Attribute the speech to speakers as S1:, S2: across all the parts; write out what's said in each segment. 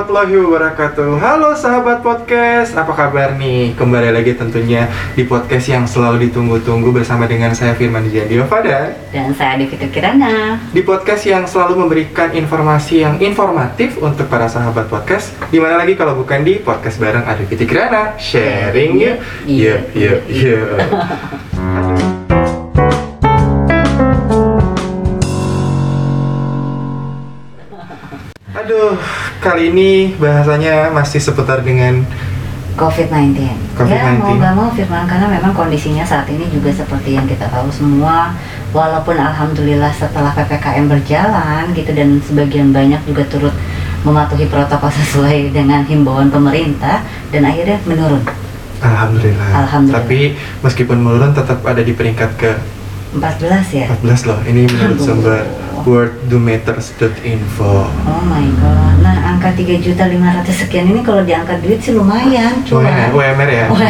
S1: warahmatullahi wabarakatuh. Halo sahabat podcast, apa kabar nih? Kembali lagi tentunya di podcast yang selalu ditunggu-tunggu bersama dengan saya Firman Jandiova dan
S2: Dan saya Devita Kirana.
S1: Di podcast yang selalu memberikan informasi yang informatif untuk para sahabat podcast. Di mana lagi kalau bukan di podcast bareng Adiviti Kirana? Sharing yuk, yuk, yuk, yuk Aduh, kali ini bahasanya masih seputar dengan
S2: COVID-19.
S1: COVID-19.
S2: Ya mau nggak mau Firman karena memang kondisinya saat ini juga seperti yang kita tahu semua. Walaupun alhamdulillah setelah ppkm berjalan gitu dan sebagian banyak juga turut mematuhi protokol sesuai dengan himbauan pemerintah dan akhirnya menurun
S1: Alhamdulillah.
S2: Alhamdulillah.
S1: Tapi meskipun menurun tetap ada di peringkat ke
S2: 14 ya.
S1: 14 loh. Ini menurut sumber worlddometers.info.
S2: Oh my god. Angka 3 juta 500 sekian ini kalau diangkat duit sih lumayan cuan.
S1: UMR ya. UMR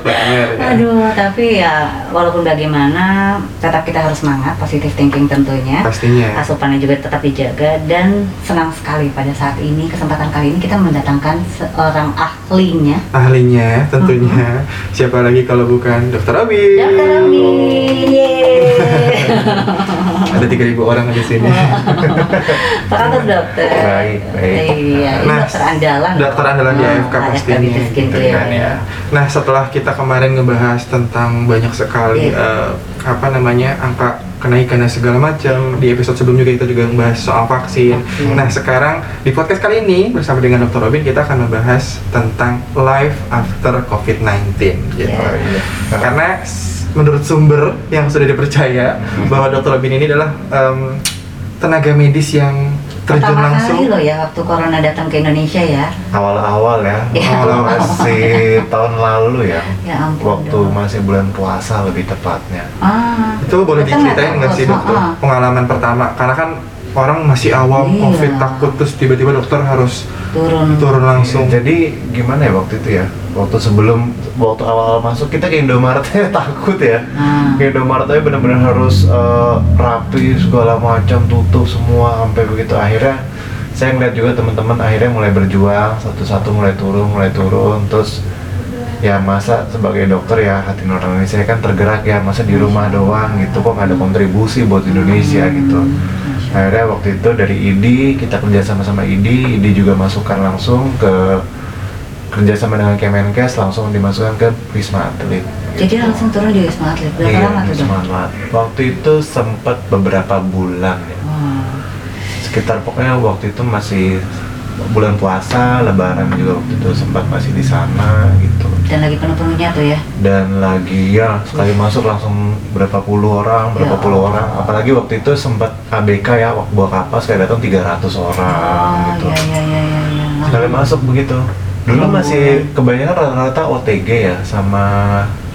S1: ya.
S2: Aduh, tapi ya walaupun bagaimana tetap kita harus semangat, positive thinking tentunya.
S1: Pastinya.
S2: Asupannya juga tetap dijaga dan senang sekali pada saat ini kesempatan kali ini kita mendatangkan seorang ahlinya.
S1: Ahlinya tentunya siapa lagi kalau bukan Dokter Abi.
S2: Dokter. Yeay.
S1: Ada 3000 orang di sini.
S2: Apa kabar dokter?
S3: Baik, baik.
S2: Iya,
S1: Nah,
S2: dokter andalan.
S1: Dokter andalan di
S2: Ah,
S1: AFK pastinya gitu kan ya. Nah, setelah kita kemarin ngebahas tentang banyak sekali
S2: Iya.
S1: eh, apa namanya angka kenaikan dan segala macam di episode sebelumnya kita juga membahas soal vaksin. Nah, sekarang di podcast kali ini bersama dengan Dr. Robin kita akan membahas tentang life after COVID-19 gitu.
S2: Iya.
S1: Karena menurut sumber yang sudah dipercaya
S2: Hmm.
S1: bahwa Dr. Robin ini adalah tenaga medis yang terjun
S2: Pertama
S1: langsung
S2: kali loh ya waktu corona datang ke Indonesia ya.
S3: awal-awal ya,
S2: Ya.
S3: awal masih tahun lalu ya,
S2: Ya ampun.
S3: waktu
S2: dong.
S3: masih bulan puasa lebih tepatnya.
S2: Ah.
S1: itu boleh diceritain
S2: nggak
S1: sih dokter
S2: ah.
S1: pengalaman pertama karena kan orang masih awam
S2: Iya.
S1: covid takut terus tiba-tiba dokter harus
S2: turun.
S1: turun langsung
S3: Jadi gimana ya waktu itu ya? Waktu sebelum waktu awal-awal masuk kita ke Indomaret aja takut ya.
S2: Ah.
S3: Ke Indomaret aja benar-benar harus eh, rapi segala macam tutup semua sampai begitu akhirnya saya ngeliat juga teman-teman akhirnya mulai berjuang satu-satu mulai turun mulai turun terus ya masa sebagai dokter ya hati nurani saya kan tergerak ya masa di rumah doang gitu kok nggak ada kontribusi buat Indonesia gitu akhirnya waktu itu dari IDI kita kerja sama sama IDI IDI juga masukkan langsung ke kerjasama dengan Kemenkes langsung dimasukkan ke Wisma Atlet
S2: Jadi langsung turun di Wisma Atlet. Berapa
S3: Iya,
S2: lama tuh?
S3: Wisma Atlet. waktu itu sempat beberapa bulan ya
S2: Wah.
S3: sekitar pokoknya waktu itu masih bulan puasa lebaran juga waktu itu sempat masih di sana gitu
S2: Dan lagi penuh-penuhnya tuh ya.
S3: dan lagi ya sekali masuk langsung berapa puluh orang berapa
S2: Ya
S3: puluh orang apalagi waktu itu sempat ABK ya waktu buah kapas kayak datang 300 orang
S2: Oh,
S3: gitu
S2: iya iya iya iya. iya.
S3: sekali masuk begitu dulu
S2: Oh.
S3: masih kebanyakan rata-rata OTG ya sama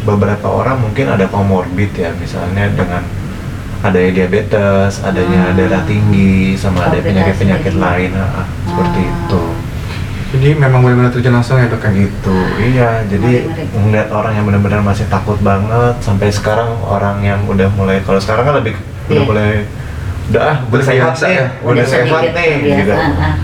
S3: beberapa orang mungkin ada komorbid ya misalnya dengan adanya diabetes, adanya
S2: Hmm.
S3: darah tinggi, sama ada penyakit-penyakit lain, ah, seperti
S2: Ah.
S3: itu.
S1: Jadi memang benar-benar terjun langsung ya dok kan
S3: gitu iya jadi ngeliat orang yang benar-benar masih takut banget sampai sekarang orang yang udah mulai kalau sekarang kan lebih udah
S2: Iya.
S3: mulai udah ah udah sehat nih
S1: ya.
S3: udah, sehat nih gitu.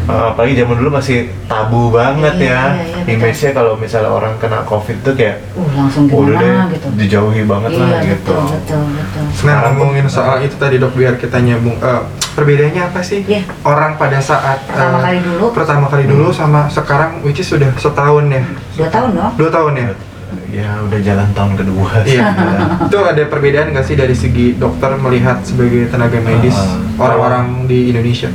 S3: Uh, apalagi zaman dulu masih tabu banget
S2: Iya,
S3: ya
S2: iya, iya,
S3: image-nya kalau misalnya orang kena covid tuh kayak
S2: Uh, langsung
S3: udah deh
S2: gimana gitu.
S3: dijauhi banget
S2: iya,
S3: lah gitu
S2: betul, betul, betul.
S1: nah
S3: Sekarang
S1: ngomongin soal itu tadi dok biar kita nyambung Eh, perbedaannya apa sih
S2: Iya.
S1: orang pada saat
S2: Pertama
S1: eh,
S2: kali dulu.
S1: pertama kali dulu sama sekarang which is sudah setahun ya
S2: Dua tahun dong.
S1: dua tahun ya
S3: ya udah jalan tahun kedua
S1: Iya. itu ada perbedaan nggak sih dari segi dokter melihat sebagai tenaga medis
S3: Ah.
S1: orang-orang di Indonesia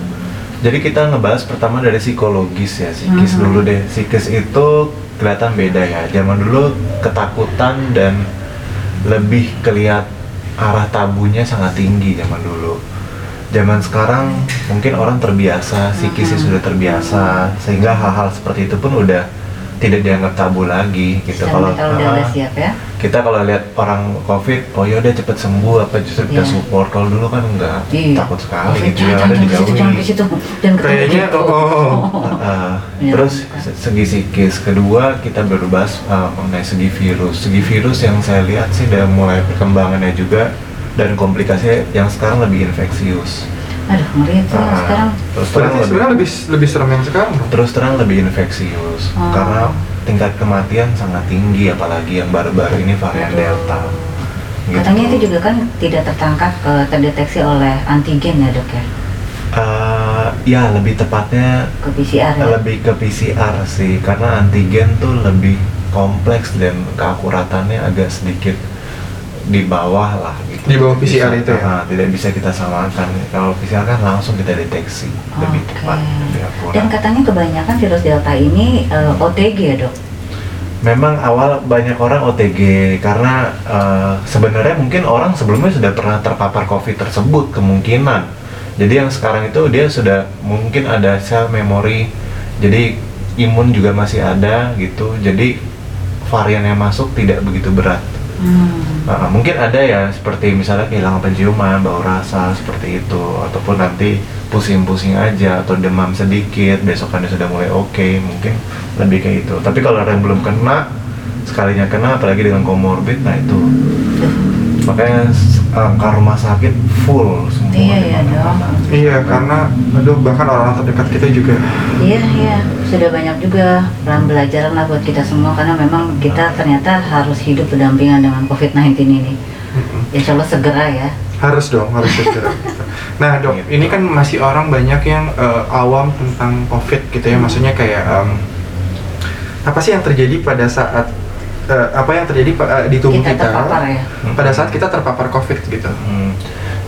S3: Jadi kita ngebahas pertama dari psikologis ya, psikis
S2: Mhm.
S3: dulu deh. Psikis itu kelihatan beda ya. Zaman dulu ketakutan dan lebih kelihat arah tabunya sangat tinggi zaman dulu. Zaman sekarang mungkin orang terbiasa, psikisnya sudah terbiasa, sehingga hal-hal seperti itu pun udah tidak dianggap tabu lagi gitu.
S2: Udah
S3: ah,
S2: udah siap ya.
S3: kita kalau lihat orang covid, oh ya udah cepet sembuh apa justru kita
S2: Iya.
S3: support. Kalau dulu kan enggak,
S2: Iya.
S3: takut sekali
S2: Covid,
S3: gitu ya,
S2: jangan,
S3: ada dijauhi.
S1: Kayaknya,
S2: gitu.
S1: oh, oh.
S3: Uh, terus se- segi psikis kedua kita baru bahas uh, mengenai segi virus segi virus yang saya lihat sih udah mulai perkembangannya juga dan komplikasinya yang sekarang lebih infeksius
S2: Aduh, ngeri itu
S3: Ah,
S2: sekarang.
S3: terus terang
S1: Berarti
S3: lebih,
S1: sebenarnya lebih lebih serem yang sekarang
S3: terus terang lebih infeksius
S2: Oh.
S3: karena tingkat kematian sangat tinggi apalagi yang baru-baru ini varian
S2: Aduh.
S3: delta Gitu.
S2: Katanya itu juga kan tidak tertangkap eh, terdeteksi oleh antigen ya dok ya
S3: Eh, ya lebih tepatnya
S2: ke PCR ya.
S3: lebih ke PCR sih karena antigen tuh lebih kompleks dan keakuratannya agak sedikit di bawah lah.
S1: Di bawah PCR
S3: bisa-
S1: itu ya?
S3: ah, tidak bisa kita samakan. Kalau PCR kan langsung kita deteksi lebih tepat, lebih akurat.
S2: Dan katanya kebanyakan virus delta ini eh, OTG ya dok.
S3: Memang awal banyak orang OTG karena eh, sebenarnya mungkin orang sebelumnya sudah pernah terpapar COVID tersebut kemungkinan. Jadi yang sekarang itu dia sudah mungkin ada sel memori, jadi imun juga masih ada gitu. Jadi varian yang masuk tidak begitu berat.
S2: Hmm.
S3: Uh, mungkin ada ya seperti misalnya kehilangan penciuman, bau rasa seperti itu, ataupun nanti pusing-pusing aja atau demam sedikit, besokannya sudah mulai oke, mungkin lebih kayak itu. Tapi kalau ada yang belum kena, sekalinya kena, apalagi dengan komorbid, nah itu makanya angka rumah sakit full semua.
S2: Iya, iya,
S3: mana-mana.
S1: Iya, karena aduh bahkan orang terdekat kita juga
S2: Iya, iya. Sudah banyak juga pembelajaran lah buat kita semua karena memang kita ternyata harus hidup berdampingan dengan COVID-19 ini. Insya Allah segera ya.
S1: harus dong, harus segera. Nah dok,
S3: Gitu.
S1: ini kan masih orang banyak yang eh, awam tentang COVID gitu ya, maksudnya kayak em, apa sih yang terjadi pada saat eh, apa yang terjadi eh, di tubuh
S2: Kita
S1: kita,
S2: terpapar ya.
S1: pada saat kita terpapar COVID gitu.
S3: Hmm.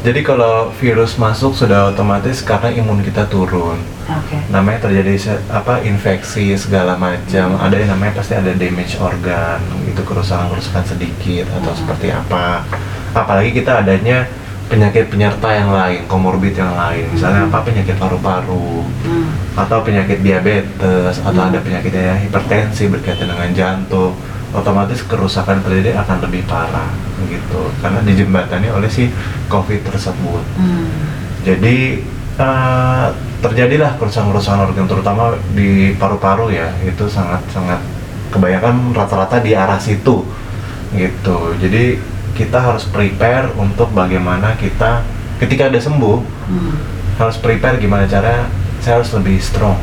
S3: Jadi kalau virus masuk sudah otomatis karena imun kita turun.
S2: Oke.
S3: namanya terjadi se- apa infeksi segala macam ada yang namanya pasti ada damage organ itu kerusakan kerusakan sedikit atau
S2: Hmm.
S3: seperti apa apalagi kita adanya penyakit penyerta yang lain komorbid yang lain misalnya
S2: Hmm.
S3: apa penyakit paru-paru
S2: Hmm.
S3: atau penyakit diabetes atau
S2: Hmm.
S3: ada penyakitnya hipertensi berkaitan dengan jantung otomatis kerusakan terjadi akan lebih parah gitu karena dijembatani oleh si covid tersebut
S2: Hmm.
S3: jadi eh, terjadilah kerusakan-kerusakan organ terutama di paru-paru ya itu sangat-sangat kebanyakan rata-rata di arah situ gitu. Jadi kita harus prepare untuk bagaimana kita ketika ada sembuh
S2: Hmm.
S3: harus prepare gimana cara saya harus lebih strong,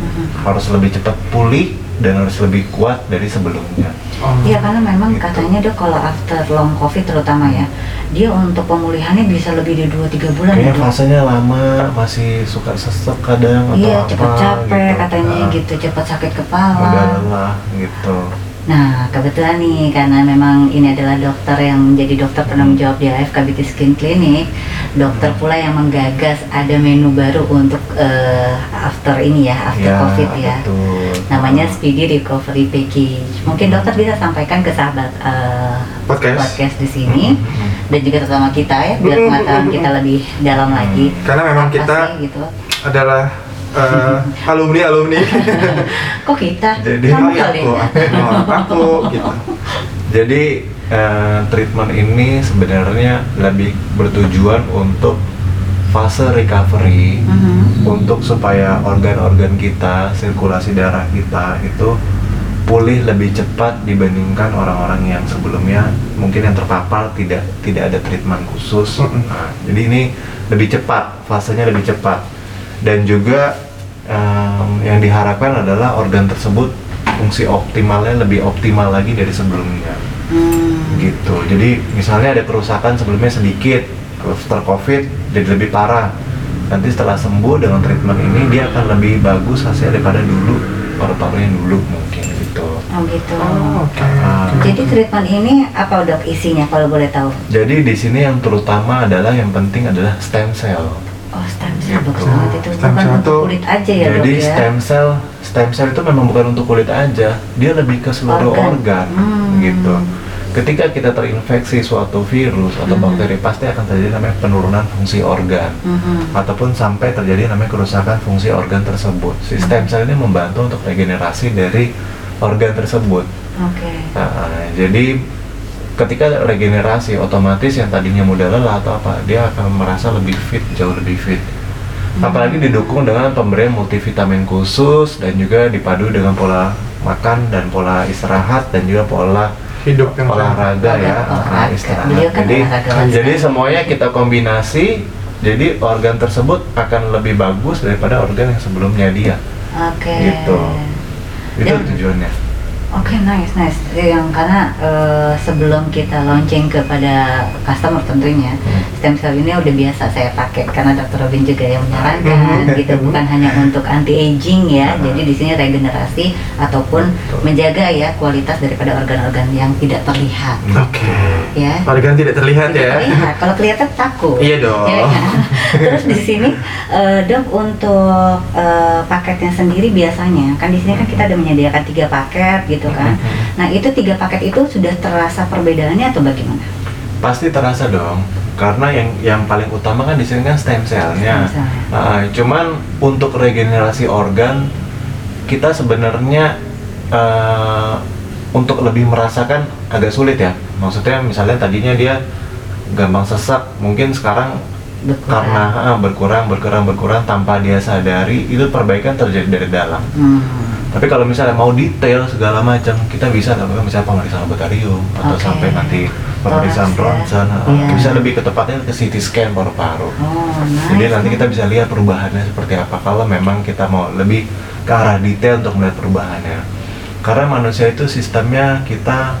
S2: Hmm.
S3: harus lebih cepat pulih dan harus lebih kuat dari sebelumnya.
S1: Oh.
S2: Iya karena memang
S3: Gitu.
S2: katanya dok kalau after long covid terutama ya dia untuk pemulihannya bisa lebih dari 2-3 bulan ya
S3: Kayaknya
S2: dok.
S3: fasenya lama, masih suka sesek kadang atau
S2: Iya
S3: apa
S2: cepat capek
S3: gitu.
S2: katanya
S3: Nah,
S2: gitu cepat sakit
S3: Udah
S2: kepala.
S3: lelah gitu.
S2: Nah kebetulan nih karena memang ini adalah dokter yang menjadi dokter penanggung jawab di AFK Beauty Skin Clinic dokter pula yang menggagas ada menu baru untuk eh, after ini ya after
S3: Ya,
S2: covid ya.
S3: betul.
S2: namanya. Speedy Recovery Package. Mungkin dokter bisa sampaikan ke sahabat eh,
S1: Podcast.
S2: di sini
S3: Mhm.
S2: dan juga terutama kita ya biar pengetahuan kita lebih dalam
S3: Hmm.
S2: lagi.
S1: Karena memang
S2: Apa
S1: kita
S2: sih, gitu.
S1: adalah eh, alumni alumni.
S2: Kok kita?
S3: Jadi-
S2: Kamu
S1: Oh, iya,
S2: kali.
S1: aku, aku, aku, gitu.
S3: Jadi eh, treatment ini sebenarnya lebih bertujuan untuk fase recovery
S2: Mhm.
S3: untuk supaya organ-organ kita, sirkulasi darah kita itu pulih lebih cepat dibandingkan orang-orang yang sebelumnya mungkin yang terpapar tidak tidak ada treatment khusus. Nah, jadi ini lebih cepat, fasenya lebih cepat. Dan juga em, yang diharapkan adalah organ tersebut fungsi optimalnya lebih optimal lagi dari sebelumnya
S2: Hmm.
S3: gitu jadi misalnya ada kerusakan sebelumnya sedikit setelah covid jadi lebih parah nanti setelah sembuh dengan treatment ini dia akan lebih bagus hasil daripada dulu paru-parunya dulu mungkin gitu
S2: Oh gitu.
S1: Oh.
S3: Ah.
S1: oke.
S2: Jadi treatment ini apa dok isinya kalau boleh tahu?
S3: jadi di sini yang terutama adalah yang penting adalah stem cell
S2: Cell bagus
S3: Gitu.
S2: banget itu
S1: Stem
S2: bukan
S1: cell
S2: untuk
S1: tuh-
S2: kulit aja ya
S3: jadi
S2: dok ya.
S3: stem cell stem cell itu memang bukan untuk kulit aja dia lebih ke seluruh
S2: Organ.
S3: organ,
S2: Hmm.
S3: gitu ketika kita terinfeksi suatu virus atau
S2: Hmm.
S3: bakteri pasti akan terjadi namanya penurunan fungsi organ
S2: Mhm.
S3: ataupun sampai terjadi namanya kerusakan fungsi organ tersebut. Sistem sel ini membantu untuk regenerasi dari organ tersebut.
S2: Oke.
S3: Nah, jadi ketika regenerasi otomatis yang tadinya mudah lelah atau apa, dia akan merasa lebih fit, jauh lebih fit.
S2: Hmm.
S3: Apalagi didukung dengan pemberian multivitamin khusus dan juga dipadu dengan pola makan dan pola istirahat dan juga pola
S1: Hidup yang
S3: olahraga ya,
S2: Olahraga.
S3: ah, istirahat.
S2: Kan
S3: jadi, semuanya kita kombinasi Jadi organ tersebut akan lebih bagus daripada organ yang sebelumnya dia.
S2: Oke.
S3: Gitu. Itu
S2: Dan-
S3: tujuannya.
S2: Oke, nice, nice. Yang karena eh, sebelum kita launching kepada customer tentunya,
S3: Hmm.
S2: stem cell ini udah biasa saya pakai karena Dr. Robin juga yang menyarankan
S1: Mhm.
S2: gitu, bukan hanya untuk anti aging ya.
S3: Ah.
S2: Jadi di sini regenerasi ataupun
S3: Betul.
S2: menjaga ya kualitas daripada organ-organ yang tidak terlihat.
S1: Oke.
S2: Ya.
S1: Organ tidak terlihat
S2: Tidak
S1: ya.
S2: terlihat. Kalau kelihatan takut.
S1: Iya dong.
S2: Ya kan? Terus di sini eh, dok untuk eh, paketnya sendiri biasanya kan di sini kan kita ada menyediakan tiga paket gitu kan.
S3: Mhm.
S2: Nah itu tiga paket itu sudah terasa perbedaannya atau bagaimana?
S3: Pasti terasa dong. Karena yang yang paling utama kan di sini kan stem cellnya.
S2: Stem cell.
S3: Nah, cuman untuk regenerasi organ kita sebenarnya eh, untuk lebih merasakan agak sulit ya. Maksudnya misalnya tadinya dia gampang sesak, mungkin sekarang
S2: Berkurang.
S3: karena ah, berkurang berkurang berkurang tanpa dia sadari itu perbaikan terjadi dari dalam.
S2: Hmm.
S3: Tapi kalau misalnya mau detail segala macam, kita bisa lakukan misalnya pemeriksaan laboratorium atau sampai nanti pemeriksaan
S2: ya.
S3: ronsen, ah,
S2: Iya.
S3: bisa lebih ke tepatnya ke CT scan paru-paru.
S2: Oh, nice.
S3: Jadi nanti kita bisa lihat perubahannya seperti apa kalau memang kita mau lebih ke arah detail untuk melihat perubahannya. Karena manusia itu sistemnya kita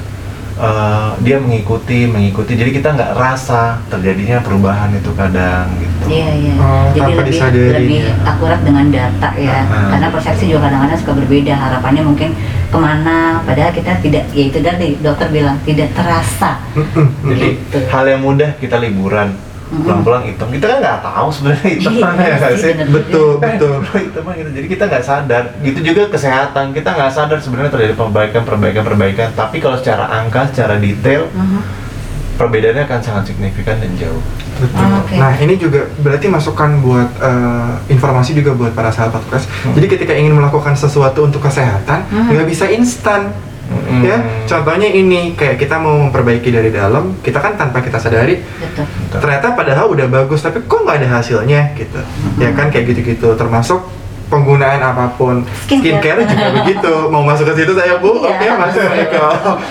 S3: eh, dia mengikuti mengikuti. Jadi kita nggak rasa terjadinya perubahan itu kadang gitu.
S2: Iya iya.
S1: Oh,
S2: Jadi lebih
S1: disadari.
S2: lebih akurat dengan data ya.
S3: Ah.
S2: Karena persepsi juga kadang-kadang suka berbeda. Harapannya mungkin ke mana, padahal kita tidak. Ya itu tadi dokter bilang tidak terasa.
S3: Jadi
S2: Gitu.
S3: hal yang mudah kita liburan
S2: Mm-mm.
S3: pulang-pulang hitam. Kita kan nggak tahu sebenarnya hitam
S2: Iya,
S3: mana ya nggak
S2: sih,
S3: sih?
S2: bener.
S1: Betul, betul.
S3: hitam gitu. Jadi kita nggak sadar. Gitu juga kesehatan kita nggak sadar sebenarnya terjadi perbaikan, perbaikan, perbaikan. Tapi kalau secara angka, secara detail,
S2: Mhm.
S3: perbedaannya akan sangat signifikan dan jauh.
S1: Betul.
S2: Oh, oke.
S1: Nah ini juga berarti masukan buat eh, informasi juga buat para sahabat podcast.
S3: Hmm.
S1: Jadi ketika ingin melakukan sesuatu untuk kesehatan,
S2: Hmm.
S1: nggak bisa instan.
S3: Mm.
S1: Ya, contohnya ini kayak kita mau memperbaiki dari dalam, kita kan tanpa kita sadari
S2: Betul.
S1: ternyata padahal udah bagus tapi kok nggak ada hasilnya gitu ya kan kayak gitu-gitu termasuk penggunaan apa pun
S2: Skincare.
S1: skincare juga begitu mau masuk ke situ saya bu
S2: Iya.
S1: oke masuk Michael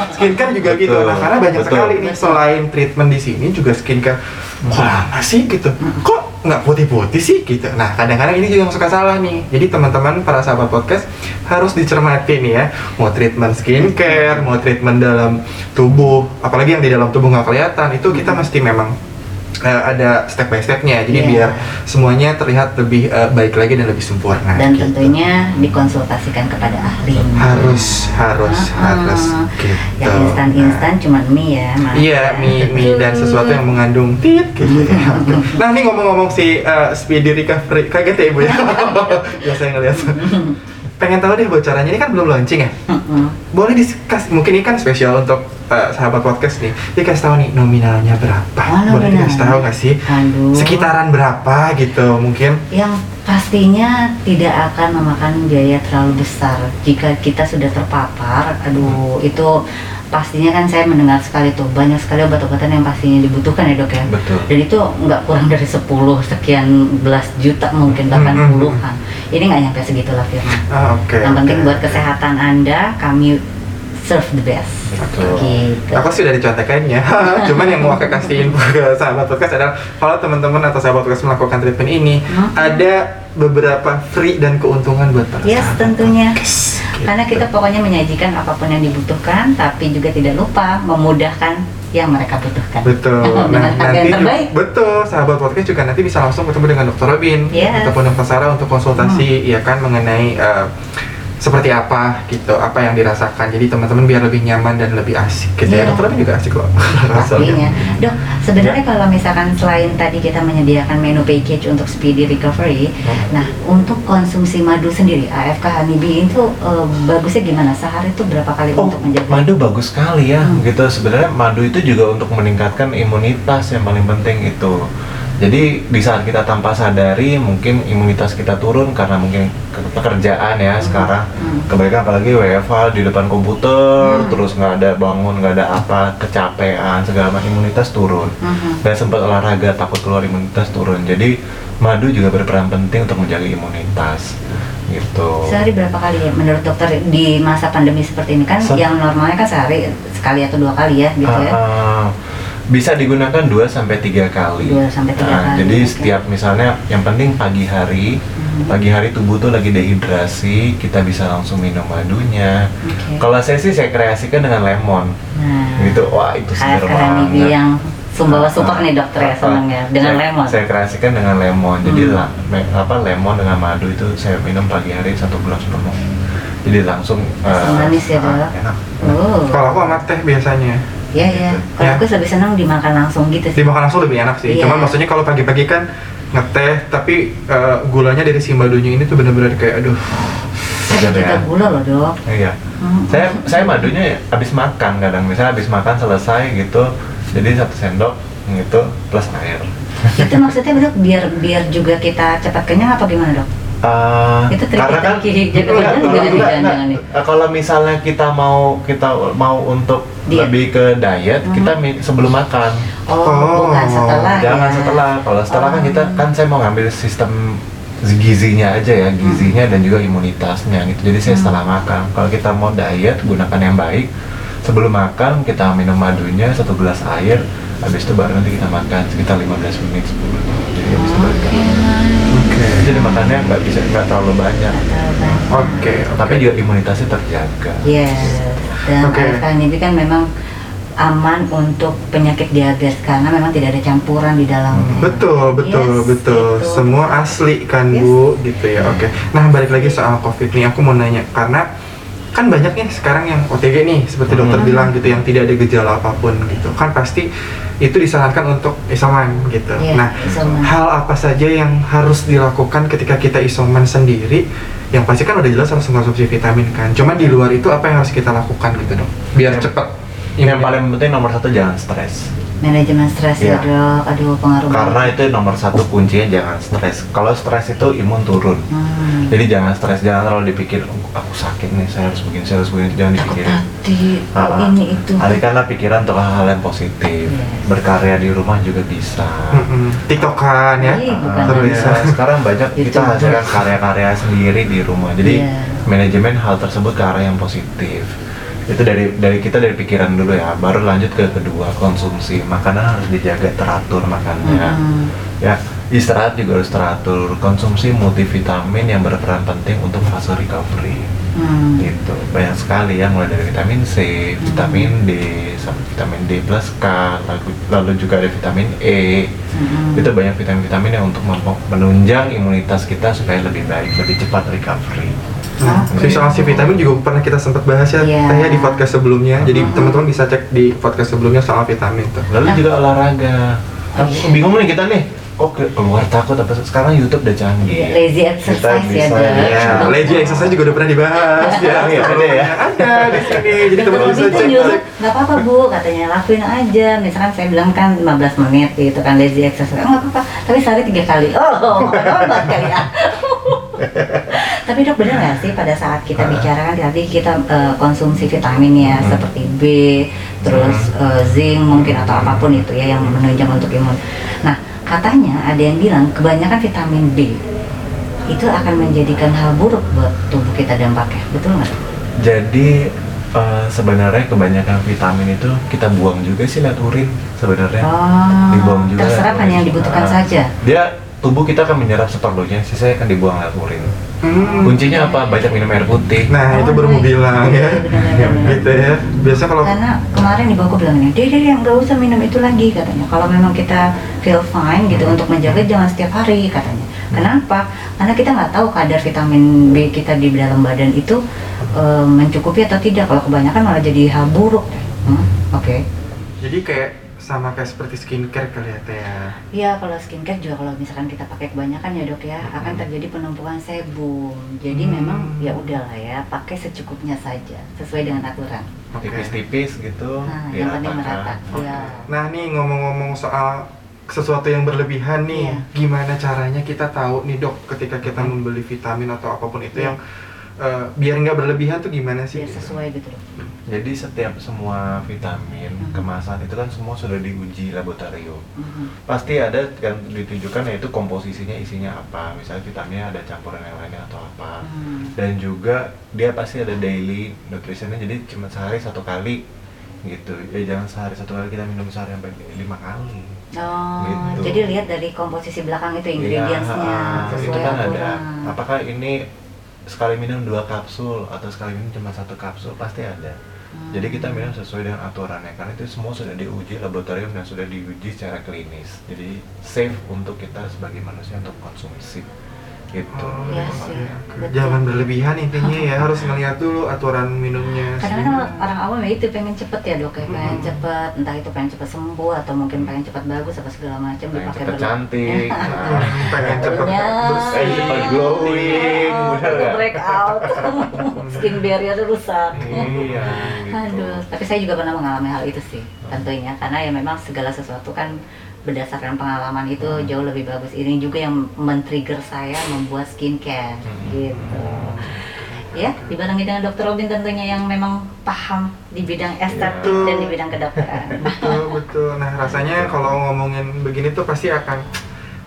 S1: skincare juga gitu
S3: Betul,
S1: nah karena banyak
S3: betul.
S1: sekali nih selain treatment di sini juga skincare kok lama sih gitu kok nggak putih-putih sih gitu. Nah kadang-kadang ini juga suka salah nih. Jadi teman-teman para sahabat podcast harus dicermati nih ya. Mau treatment skincare mau treatment dalam tubuh apalagi yang di dalam tubuh nggak kelihatan itu kita mesti memang eh, ada step by stepnya jadi
S2: Iya.
S1: biar semuanya terlihat lebih eh, baik lagi dan lebih sempurna
S2: Dan
S1: gitu.
S2: tentunya dikonsultasikan kepada ahli.
S1: harus harus
S2: Ah,
S1: harus gitu
S2: Yang instan-instan cuma mie ya.
S1: Iya, mie, mie dan sesuatu yang mengandung tit gitu ya. Oke. Nah, ini ngomong-ngomong si uh, speedy recovery, kaget ya ibu ya? Biasa yang ngeliat. Pengen tahu deh bocorannya, ini kan belum launching ya? Boleh dikasih, mungkin ini kan spesial untuk uh, sahabat podcast nih. Dikasih tahu nih nominalnya berapa?
S2: Oh,
S1: Boleh dikasih tahu nggak sih?
S2: Aduh.
S1: Sekitaran berapa gitu mungkin?
S2: Yang pastinya tidak akan memakan biaya terlalu besar jika kita sudah terpapar. Aduh, itu pastinya kan saya mendengar sekali tuh banyak sekali obat-obatan yang pastinya dibutuhkan ya dok ya.
S3: Betul.
S2: Dan itu nggak kurang dari 10 sekian belas juta mungkin bahkan
S1: Mhm.
S2: puluhan. Ini nggak nyampe segitulah Firman.
S1: Ah, Oke.
S2: yang penting buat kesehatan anda kami serve the best.
S3: Betul.
S2: Gitu.
S1: Aku sih udah dicontekannya, cuman yang mau aku kasih info ke sahabat podcast adalah kalau teman-teman atau sahabat podcast melakukan treatment ini
S2: Hmm.
S1: ada beberapa free dan keuntungan buat para
S2: Yes,
S1: sahabat
S2: tentunya.
S1: podcast.
S2: Karena
S1: Gitu.
S2: kita pokoknya menyajikan apa pun yang dibutuhkan, tapi juga tidak lupa memudahkan yang mereka butuhkan.
S1: betul. Nah, nanti
S2: yang terbaik.
S1: ju- betul sahabat podcast juga nanti bisa langsung ketemu dengan Dokter Robin
S2: Yes.
S1: ataupun Dokter Sarah untuk konsultasi ya kan mengenai eh, seperti apa gitu, apa yang dirasakan. Jadi teman-teman biar lebih nyaman dan lebih asik gitu ya.
S2: Iya.
S1: Dokter juga asik loh.
S2: Pastinya. Dok,
S1: Ya.
S2: sebenarnya kalau misalkan selain tadi kita menyediakan menu package untuk speedy recovery,
S1: Hmm.
S2: nah untuk konsumsi madu sendiri, AFK Honeybee itu eh, bagusnya gimana? Sehari itu berapa kali
S3: Oh,
S2: untuk menjaga?
S3: madu bagus sekali ya.
S2: Hmm.
S3: Gitu sebenarnya madu itu juga untuk meningkatkan imunitas yang paling penting itu. Jadi di saat kita tanpa sadari mungkin imunitas kita turun karena mungkin ke- pekerjaan ya sekarang.
S2: Hmm.
S3: Kebaikan apalagi WFH di depan komputer,
S2: Hmm.
S3: terus nggak ada bangun, nggak ada apa, kecapean, segala macam imunitas turun.
S2: Mhm.
S3: Dan sempat olahraga takut keluar imunitas turun. Jadi madu juga berperan penting untuk menjaga imunitas. Gitu.
S2: Sehari berapa kali ya menurut dokter di masa pandemi seperti ini kan
S3: Se-
S2: yang normalnya kan sehari sekali atau dua kali ya gitu ya.
S3: Ah, ah. Bisa digunakan 2 sampai 3 kali.
S2: Dua sampai tiga
S3: Nah,
S2: kali,
S3: Jadi
S2: oke.
S3: setiap misalnya yang penting pagi hari,
S2: Mhm.
S3: pagi hari tubuh tuh lagi dehidrasi, kita bisa langsung minum madunya.
S2: Oke.
S3: Kalau saya sih saya kreasikan dengan lemon.
S2: Nah,
S3: Gitu. Wah, itu segar banget.
S2: yang Sumbawa
S3: Ah,
S2: super nih dokter ya
S3: ah,
S2: seneng ya dengan
S3: saya,
S2: lemon.
S3: Saya kreasikan dengan lemon. Jadi
S2: Hmm.
S3: la- me- apa lemon dengan madu itu saya minum pagi hari satu gelas penuh. Jadi langsung
S2: Langsung
S3: eh,
S2: manis ya,
S3: ah,
S2: Dok?
S3: enak.
S2: Oh,
S1: Kalau aku sama teh biasanya.
S2: Iya iya. Kalau
S1: Ya.
S2: aku lebih senang dimakan langsung gitu sih.
S1: Dimakan langsung lebih enak sih.
S2: Iya.
S1: Cuman maksudnya kalau pagi-pagi kan ngeteh tapi eh, gulanya dari si madunya ini tuh bener-bener kayak aduh.
S2: Kita
S3: ya.
S2: gula loh dok.
S3: Iya.
S2: Hmm.
S3: Saya saya madunya ya habis makan kadang misalnya habis makan selesai gitu. Jadi satu sendok gitu plus air.
S2: itu maksudnya dok biar biar juga kita cepat kenyang apa gimana dok?
S3: Eh,
S2: Itu
S3: karena kan
S2: jaga
S3: enggak, enggak,
S2: jangan-jangan
S3: enggak.
S2: nih.
S3: Eh, kalau misalnya kita mau kita mau untuk
S2: Diet.
S3: lebih ke diet
S2: Mhm.
S3: kita sebelum makan
S2: Oh,
S1: Oh,
S2: bukan setelah
S3: jangan
S2: ya.
S3: setelah kalau setelah kan
S2: Oh.
S3: kita kan saya mau ngambil sistem gizinya aja ya gizinya dan juga imunitasnya gitu jadi saya
S2: Hmm.
S3: setelah makan kalau kita mau diet gunakan yang baik sebelum makan kita minum madunya satu gelas air habis itu baru nanti kita makan sekitar 15 menit 10 menit jadi habis itu baru
S2: Oke,
S3: kita
S1: Oke.
S3: jadi makannya nggak bisa nggak terlalu banyak
S1: Oke.
S3: tapi juga imunitasnya terjaga
S2: Yes. Dan
S1: Oke.
S2: AFK kan memang aman untuk penyakit diabetes karena memang tidak ada campuran di dalamnya.
S1: Betul, betul,
S2: Yes,
S1: betul.
S2: gitu.
S1: Semua asli kan,
S2: Yes.
S1: Bu, gitu ya. Oke. Nah, balik lagi soal Covid nih, aku mau nanya karena kan banyak nih sekarang yang OTG nih, seperti dokter
S2: Hmm.
S1: bilang gitu, yang tidak ada gejala apa pun gitu. Kan pasti itu disarankan untuk isoman gitu.
S2: Iya,
S1: nah,
S2: isoman.
S1: hal apa saja yang harus dilakukan ketika kita isoman sendiri? Yang pasti kan udah jelas harus mengkonsumsi vitamin kan. Cuma di luar itu apa yang harus kita lakukan gitu dong? Biar cepat.
S3: yang paling penting nomor satu jangan stres
S2: Manajemen stres ya
S3: Iya.
S2: dok, aduh pengaruh
S3: karena itu nomor satu kuncinya jangan stres kalau stres itu imun turun
S2: Hmm.
S3: jadi jangan stres jangan terlalu dipikir "Oh, aku sakit nih saya harus begini saya harus begini jangan
S2: takut
S3: dipikirin
S2: hati,
S3: Ah, ah.
S2: ini itu.
S3: alihkanlah pikiran untuk hal-hal yang positif
S2: Yes.
S3: berkarya di rumah juga bisa.
S1: TikTokan ya.
S3: Ah,
S1: Seru ya.
S3: bisa sekarang banyak kita hasilkan karya-karya sendiri di rumah jadi
S2: Iya.
S3: manajemen hal tersebut ke arah yang positif itu dari dari kita dari pikiran dulu ya. Baru lanjut ke kedua konsumsi. Makanan harus dijaga teratur makannya.
S2: Mm-mm.
S3: ya istirahat juga harus teratur. Konsumsi multivitamin yang berperan penting untuk fase recovery.
S2: Hmm.
S3: gitu. Banyak sekali ya mulai dari vitamin C vitamin D sampai vitamin D plus K lalu, lalu juga ada vitamin E.
S2: Mm-mm.
S3: itu banyak vitamin-vitamin yang untuk menunjang imunitas kita supaya lebih baik lebih cepat recovery
S1: Nah,
S2: Oke.
S1: si soal si vitamin juga pernah kita sempat bahas ya,
S2: Iya.
S1: Teh, ya, di podcast sebelumnya. Jadi
S2: Mhm.
S1: teman-teman bisa cek di podcast sebelumnya soal vitamin tuh.
S3: lalu juga olahraga
S2: Oh, iya.
S3: bingung nih kita nih kok ke- keluar takut apa sekarang YouTube udah canggih
S2: Iya, lazy exercise
S3: Kita
S2: ya,
S3: bisa-
S2: Dok.
S1: Ya, lazy exercise juga udah pernah dibahas ya.
S3: Iya, ada ya?
S1: Ada di sini. Jadi teman-teman bisa
S2: itu
S1: cek.
S2: nyuruh
S1: cek.
S2: nggak apa-apa bu katanya lakuin aja misalkan saya bilang kan 15 menit gitu kan lazy exercise oh, nggak apa-apa tapi sehari tiga kali oh obat kali ya tapi dok benar nggak sih pada saat kita
S3: Ah.
S2: bicara kan tadi kita eh, konsumsi vitamin ya
S3: Hmm.
S2: seperti B terus eh, zinc mungkin atau apa pun itu ya yang menunjang untuk imun nah katanya ada yang bilang kebanyakan vitamin B itu akan menjadikan hal buruk buat tubuh kita dampaknya betul nggak
S3: Jadi eh, sebenarnya kebanyakan vitamin itu kita buang juga sih lewat urin sebenarnya.
S2: Oh,
S3: Dibuang juga
S2: terserap hanya yang
S3: urin.
S2: dibutuhkan
S3: Ah.
S2: saja.
S3: Dia tubuh kita akan menyerap seperlunya, sisanya akan dibuang lewat urin.
S1: Hmm.
S3: Kuncinya apa? Banyak minum air putih.
S1: Nah,
S2: Oh,
S1: itu baru mau bilang ya.
S2: Iya,
S1: gitu ya. Biasa kalau
S2: Karena kemarin ibu aku bilang ini, deh deh nggak usah minum itu lagi katanya. Kalau memang kita feel fine gitu
S3: Hmm.
S2: untuk menjaga jangan setiap hari katanya. Kenapa? Karena kita nggak tahu kadar vitamin B kita di dalam badan itu eh, mencukupi atau tidak. Kalau kebanyakan malah jadi hal buruk. Hmm, Oke.
S1: jadi kayak sama kayak seperti skincare kali ya, Teh. ya.
S2: Iya, kalau skincare juga kalau misalkan kita pakai kebanyakan ya dok ya, akan
S3: Hmm.
S2: terjadi penumpukan sebum. Jadi
S1: Hmm.
S2: memang ya udahlah ya, pakai secukupnya saja, sesuai dengan aturan.
S3: Tipis-tipis gitu.
S2: Nah, yang penting merata.
S3: Oke.
S2: Iya.
S1: Nah nih ngomong-ngomong soal sesuatu yang berlebihan nih,
S2: Iya.
S1: gimana caranya kita tahu nih dok ketika kita membeli vitamin atau apa pun itu
S2: Iya.
S1: yang eh, biar nggak berlebihan tuh gimana sih?
S2: Biar sesuai gitu dok.
S3: Jadi setiap semua vitamin
S2: Hmm.
S3: kemasan itu kan semua sudah diuji laboratorium.
S2: Mhm.
S3: Pasti ada kan ditujukan yaitu komposisinya isinya apa. Misalnya vitaminnya ada campuran yang lainnya atau apa.
S2: Hmm.
S3: Dan juga dia pasti ada daily nutritionnya jadi cuma sehari satu kali gitu ya jangan sehari satu kali kita minum sehari sampai lima kali
S2: Oh,
S3: Gitu.
S2: jadi lihat dari komposisi belakang itu ingredientsnya
S3: Iya,
S2: sesuai
S3: itu kan ada apakah ini sekali minum dua kapsul atau sekali minum cuma satu kapsul pasti ada
S2: Hmm.
S3: jadi kita minum sesuai dengan aturannya karena itu semua sudah diuji laboratorium dan sudah diuji secara klinis jadi safe untuk kita sebagai manusia untuk konsumsi gitu.
S1: Oh,
S2: Iya sih, betul.
S1: Jangan berlebihan intinya ya, harus ngeliat dulu aturan minumnya.
S2: Kadang-kadang orang awam ya itu pengen cepet ya dok, ya. Pengen
S1: Mm-mm.
S2: cepet, entah itu pengen cepet sembuh atau mungkin pengen cepet bagus apa segala macam
S3: pengen
S2: dipakai
S3: cepet cantik.
S1: Hmm,
S3: nah,
S1: pengen cepet
S3: pengen cepet glowing
S2: Oh,
S3: bener
S2: itu
S3: nggak?
S2: breakout, skin barrier rusak.
S3: iya gitu.
S2: Aduh, tapi saya juga pernah mengalami hal itu sih, tentunya. Karena ya memang segala sesuatu kan berdasarkan pengalaman itu
S3: Hmm.
S2: jauh lebih bagus. Ini juga yang men-trigger saya membuat skincare,
S3: Hmm.
S2: gitu. Ya, dibarengi dengan Dokter Robin tentunya yang memang paham di bidang estetik
S1: Betul.
S2: dan di bidang kedokteran.
S1: betul betul. Nah rasanya kalau ngomongin begini tuh pasti akan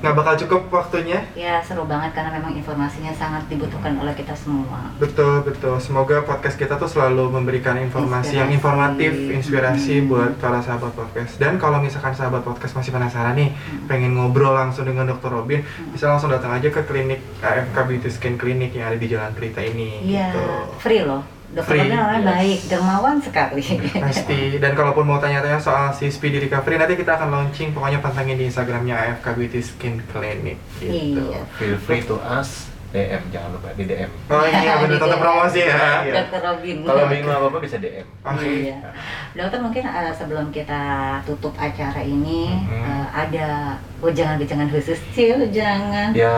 S1: nggak bakal cukup waktunya.
S2: ya seru banget karena memang informasinya sangat dibutuhkan oleh kita semua.
S1: Betul betul. Semoga podcast kita tuh selalu memberikan informasi yang
S2: Inspirasi.
S1: informatif, inspirasi
S2: Hmm.
S1: buat para sahabat podcast. Dan kalau misalkan sahabat podcast masih penasaran nih,
S2: Hmm.
S1: pengen ngobrol langsung dengan Dr. Robin, bisa langsung datang aja ke klinik AFK Beauty Skin Clinic yang ada di Jalan Pelita ini.
S2: Iya,
S1: Gitu.
S2: free loh. Dokter
S1: Free,
S2: Robin orangnya
S3: yes.
S2: baik, dermawan sekali.
S1: Pasti. Dan kalaupun mau tanya-tanya soal si Speedy Recovery, nanti kita akan launching. Pokoknya pantengin di Instagramnya AFK Beauty Skin Clinic. Gitu.
S2: Iya.
S3: feel free to us DM jangan lupa di DM
S1: Oh iya, bener tetap promosi ya.
S3: Iya.
S2: Dokter Robin.
S3: kalau bingung apa apa bisa DM
S1: Oke.
S2: Iya. Dokter mungkin eh, sebelum kita tutup acara ini
S3: Mhm.
S2: eh, ada ujangan-ujangan khusus sih, jangan.
S3: ya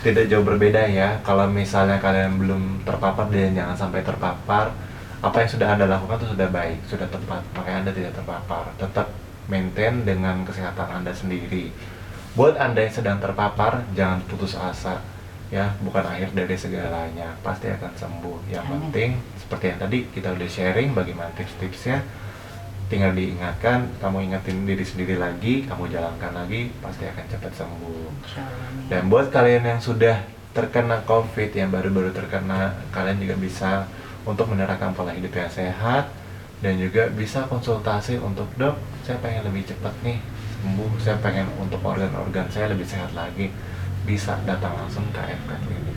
S3: tidak jauh berbeda ya kalau misalnya kalian belum terpapar dan jangan sampai terpapar apa yang sudah anda lakukan itu sudah baik sudah tepat makanya anda tidak terpapar tetap maintain dengan kesehatan anda sendiri buat anda yang sedang terpapar jangan putus asa ya bukan akhir dari segalanya pasti akan sembuh yang
S2: Amin.
S3: penting seperti yang tadi kita udah sharing bagaimana tips-tipsnya tinggal diingatkan kamu ingatin diri sendiri lagi kamu jalankan lagi pasti akan cepat sembuh
S2: amin.
S3: dan buat kalian yang sudah terkena COVID, yang baru-baru terkena, kalian juga bisa untuk menerapkan pola hidup yang sehat dan juga bisa konsultasi untuk dok, saya pengen lebih cepat nih sembuh, saya pengen untuk organ-organ saya lebih sehat lagi, bisa datang langsung ke Clinic.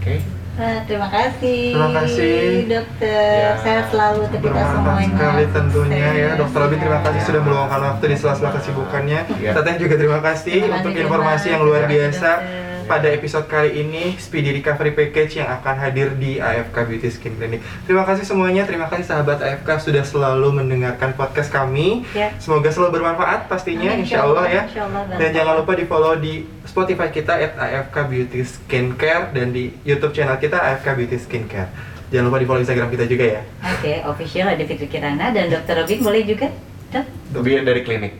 S3: Oke?
S2: Ah, terima kasih.
S1: Terima kasih.
S2: dokter.
S3: Ya.
S2: Sehat selalu untuk kita
S1: Bermanfaat
S2: semuanya.
S1: sekali tentunya ya
S2: Sehat,
S1: Dokter Robin terima kasih
S2: sehat.
S1: sudah meluangkan waktu di sela-sela kesibukannya
S3: Iya.
S1: Teteh juga terima kasih
S2: Terima
S1: untuk
S2: kasih,
S1: informasi
S2: Mas.
S1: yang luar
S2: Terima kasih,
S1: biasa
S2: Dokter.
S1: Pada episode kali ini Speedy Recovery Package yang akan hadir di AFK Beauty Skin Clinic Terima kasih semuanya, terima kasih sahabat AFK sudah selalu mendengarkan podcast kami
S2: Ya.
S1: Semoga selalu bermanfaat pastinya
S2: Amin,
S1: insya Allah ya
S2: insya Allah,
S1: Dan jangan lupa di follow di Spotify kita at AFK Beauty Skincare Dan di Youtube channel kita AFK Beauty Skincare Jangan lupa di follow Instagram kita juga ya
S2: Oke, official ada Fitri Kirana dan dokter Robin boleh juga? Dok?
S3: Biar dari klinik.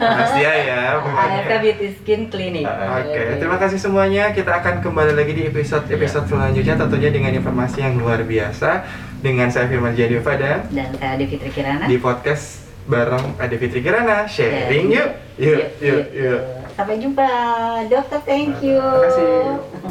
S1: Makasih ya ya.
S2: AFK Beauty Skin Clinic.
S1: Oke, terima kasih semuanya. Kita akan kembali lagi di episode-episode selanjutnya tentunya dengan informasi yang luar biasa dengan saya Firman Jadiova dan
S2: Dan saya Ade Fitri Kirana.
S1: di podcast bareng Ade Fitri Kirana sharing yuk. Yuk, yuk, yuk.
S2: Sampai jumpa, dokter. Thank you.
S1: Terima kasih.